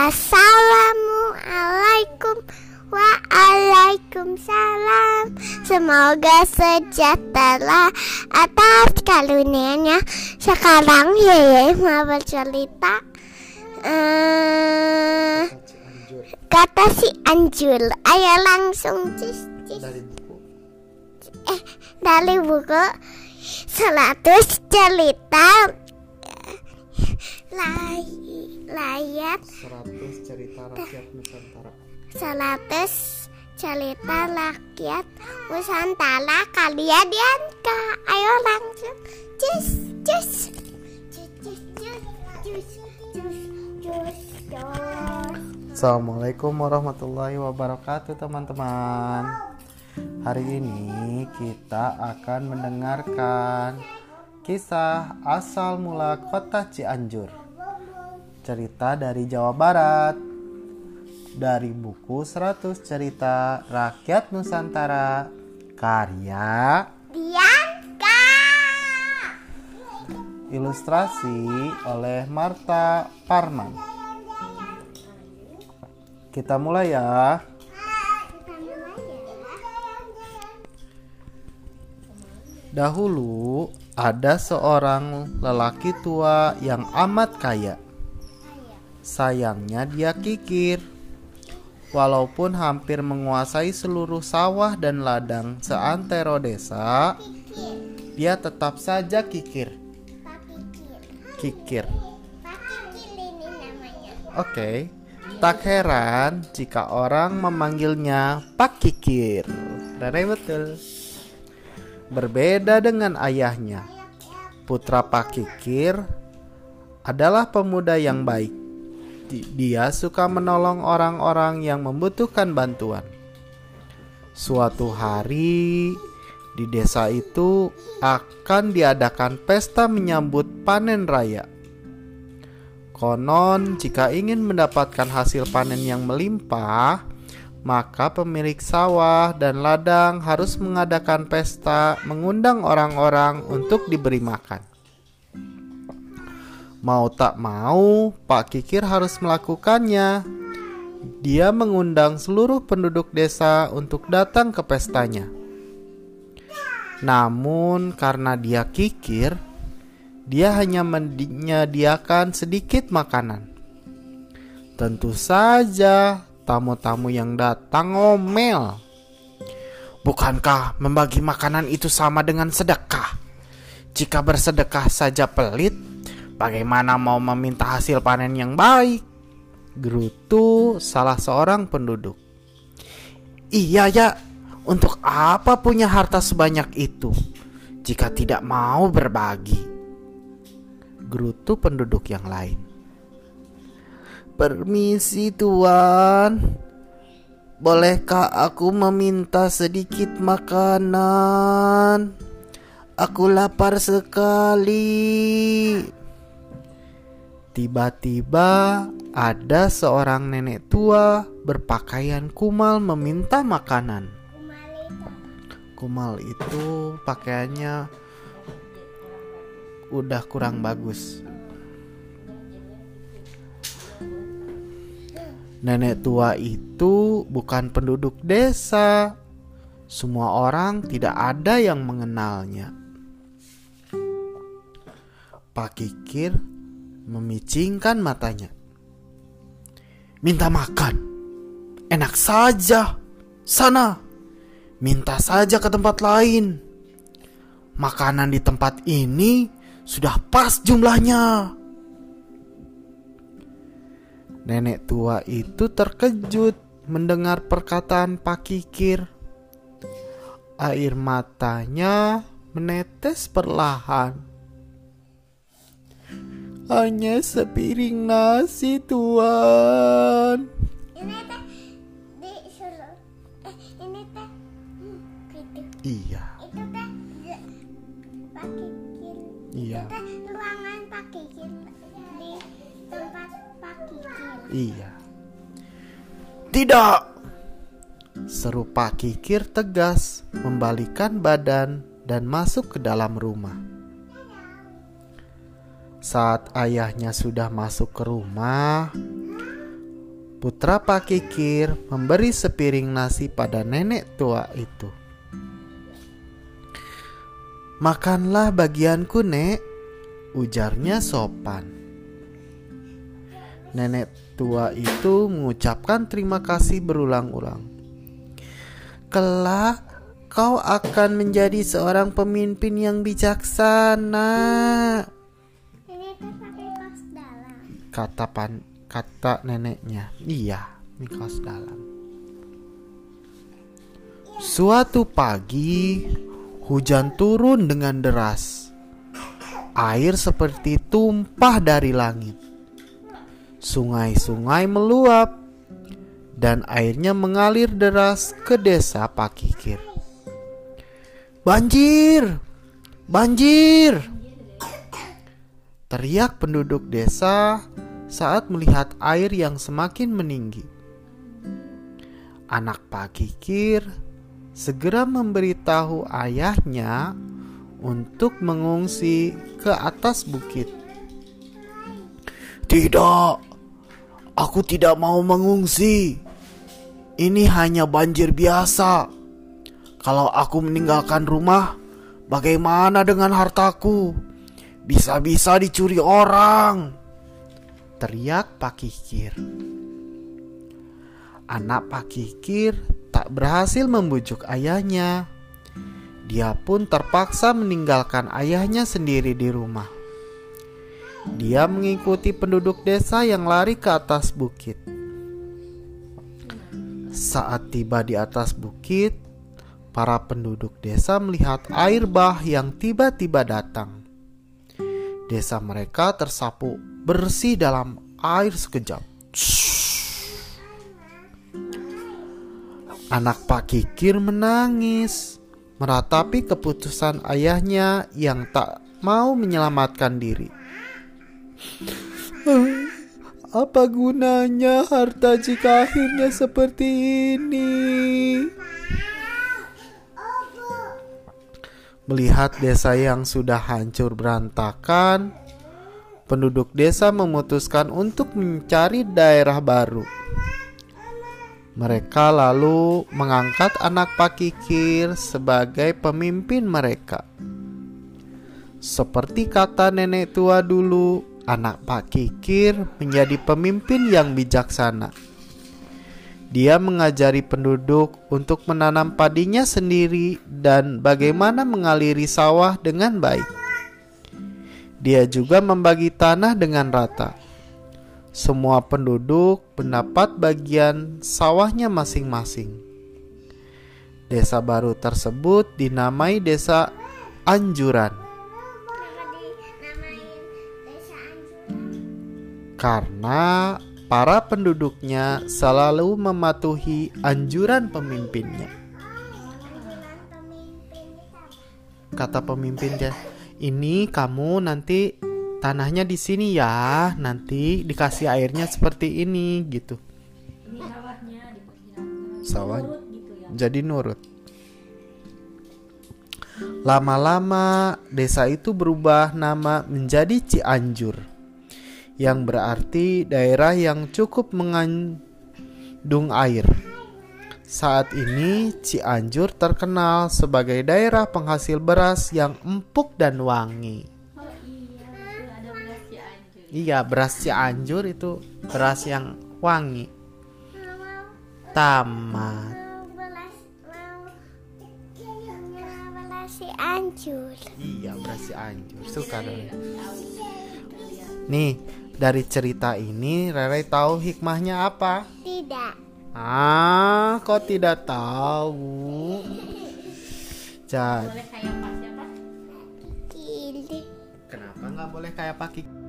Assalamualaikum Waalaikumsalam. Semoga sejahtera atas karunia-Nya. Sekarang Yeye mau bercerita uh, Kata si Anjul. Ayo langsung cis, cis. dari buku. Eh dari buku. 100 cerita. Lay, layar 100 cerita rakyat Nusantara. 100 cerita rakyat Nusantara. Kalian diangkat ayo langsung cus cus. Assalamualaikum warahmatullahi wabarakatuh teman-teman. Hari ini kita akan mendengarkan kisah asal mula kota Cianjur. Cerita dari Jawa Barat. Dari buku 100 cerita rakyat Nusantara Karya Dianka Ilustrasi oleh Marta Parman. Kita mulai ya. Dahulu ada seorang lelaki tua yang amat kaya. Sayangnya dia kikir. Walaupun hampir menguasai seluruh sawah dan ladang seantero desa, dia tetap saja kikir. Kikir Oke, tak heran jika orang memanggilnya Pak Kikir. Rere betul. Berbeda dengan ayahnya, putra Pak Kikir adalah pemuda yang baik. Di- Dia suka menolong orang-orang yang membutuhkan bantuan. Suatu hari di desa itu akan diadakan pesta menyambut panen raya. Konon, jika ingin mendapatkan hasil panen yang melimpah, maka pemilik sawah dan ladang harus mengadakan pesta, mengundang orang-orang untuk diberi makan. Mau tak mau, Pak Kikir harus melakukannya. Dia mengundang seluruh penduduk desa untuk datang ke pestanya. Namun, karena dia kikir, dia hanya menyediakan sedikit makanan. Tentu saja tamu-tamu yang datang ngomel. Bukankah membagi makanan itu sama dengan sedekah? Jika bersedekah saja pelit, bagaimana mau meminta hasil panen yang baik? Gerutu salah seorang penduduk. Iya ya, untuk apa punya harta sebanyak itu jika tidak mau berbagi? Gerutu penduduk yang lain. Permisi tuan Bolehkah aku meminta sedikit makanan? Aku lapar sekali Tiba-tiba ada seorang nenek tua berpakaian kumal meminta makanan Kumal itu pakaiannya udah kurang bagus Nenek tua itu bukan penduduk desa. Semua orang tidak ada yang mengenalnya. Pak Kikir memicingkan matanya. Minta makan. Enak saja. Sana. Minta saja ke tempat lain. Makanan di tempat ini sudah pas jumlahnya. Nenek tua itu terkejut mendengar perkataan Pak Kikir. Air matanya menetes perlahan. Hanya sepiring nasi, Tuan. Ini teh disuruh eh ini teh hmm, gitu. Iya, Itu teh ya, Pak Kikir. iya, Itu teh ruangan Pak Kikir di tempat Pak Kikir. iya. Tidak! Seru Pak Kikir tegas, membalikan badan dan masuk ke dalam rumah. Saat ayahnya sudah masuk ke rumah, Putra Pak Kikir memberi sepiring nasi pada nenek tua itu. Makanlah bagianku, Nek, ujarnya sopan. Nenek tua itu mengucapkan terima kasih berulang-ulang. Kelak kau akan menjadi seorang pemimpin yang bijaksana, kata pan kata neneknya. Iya, ini dalam. Suatu pagi, hujan turun dengan deras. Air seperti tumpah dari langit. Sungai-sungai meluap dan airnya mengalir deras ke desa Pakikir. Banjir! Banjir! Teriak penduduk desa saat melihat air yang semakin meninggi. Anak Pak Kikir segera memberitahu ayahnya untuk mengungsi ke atas bukit. Tidak, aku tidak mau mengungsi. Ini hanya banjir biasa. Kalau aku meninggalkan rumah, bagaimana dengan hartaku? Bisa-bisa dicuri orang. Teriak Pak Kikir. Anak Pak Kikir tak berhasil membujuk ayahnya. Dia pun terpaksa meninggalkan ayahnya sendiri di rumah. Dia mengikuti penduduk desa yang lari ke atas bukit. Saat tiba di atas bukit, para penduduk desa melihat air bah yang tiba-tiba datang. Desa mereka tersapu bersih dalam air sekejap. Anak Pak Kikir menangis, meratapi keputusan ayahnya yang tak mau menyelamatkan diri. Apa gunanya harta jika akhirnya seperti ini? Melihat desa yang sudah hancur berantakan, penduduk desa memutuskan untuk mencari daerah baru. Mereka lalu mengangkat anak Pak Kikir sebagai pemimpin mereka. Seperti kata nenek tua dulu, anak Pak Kikir menjadi pemimpin yang bijaksana. Dia mengajari penduduk untuk menanam padinya sendiri dan bagaimana mengaliri sawah dengan baik. Dia juga membagi tanah dengan rata. Semua penduduk mendapat bagian sawahnya masing-masing. Desa baru tersebut dinamai Desa Anjuran karena para penduduknya selalu mematuhi anjuran pemimpinnya. Kata pemimpinnya, "Ini kamu nanti tanahnya di sini ya, nanti dikasih airnya seperti ini gitu." ini sawahnya diperkirakan Sawah gitu ya jadi nurut. Lama-lama desa itu berubah nama menjadi Cianjur yang berarti daerah yang cukup mengandung air. Saat ini Cianjur terkenal sebagai daerah penghasil beras yang empuk dan wangi. oh iya beras Cianjur Iya, beras Cianjur itu beras yang wangi. Tamat. mau belas mau mau belas si Anjur. Iya, beras Cianjur. Suka dong. tahu kalian Nih, dari cerita ini Rere tahu hikmahnya apa? Tidak. Ah, kok tidak tahu? Jadi, boleh kayak pas siapa Ini. kenapa nggak boleh kayak Pak Kik?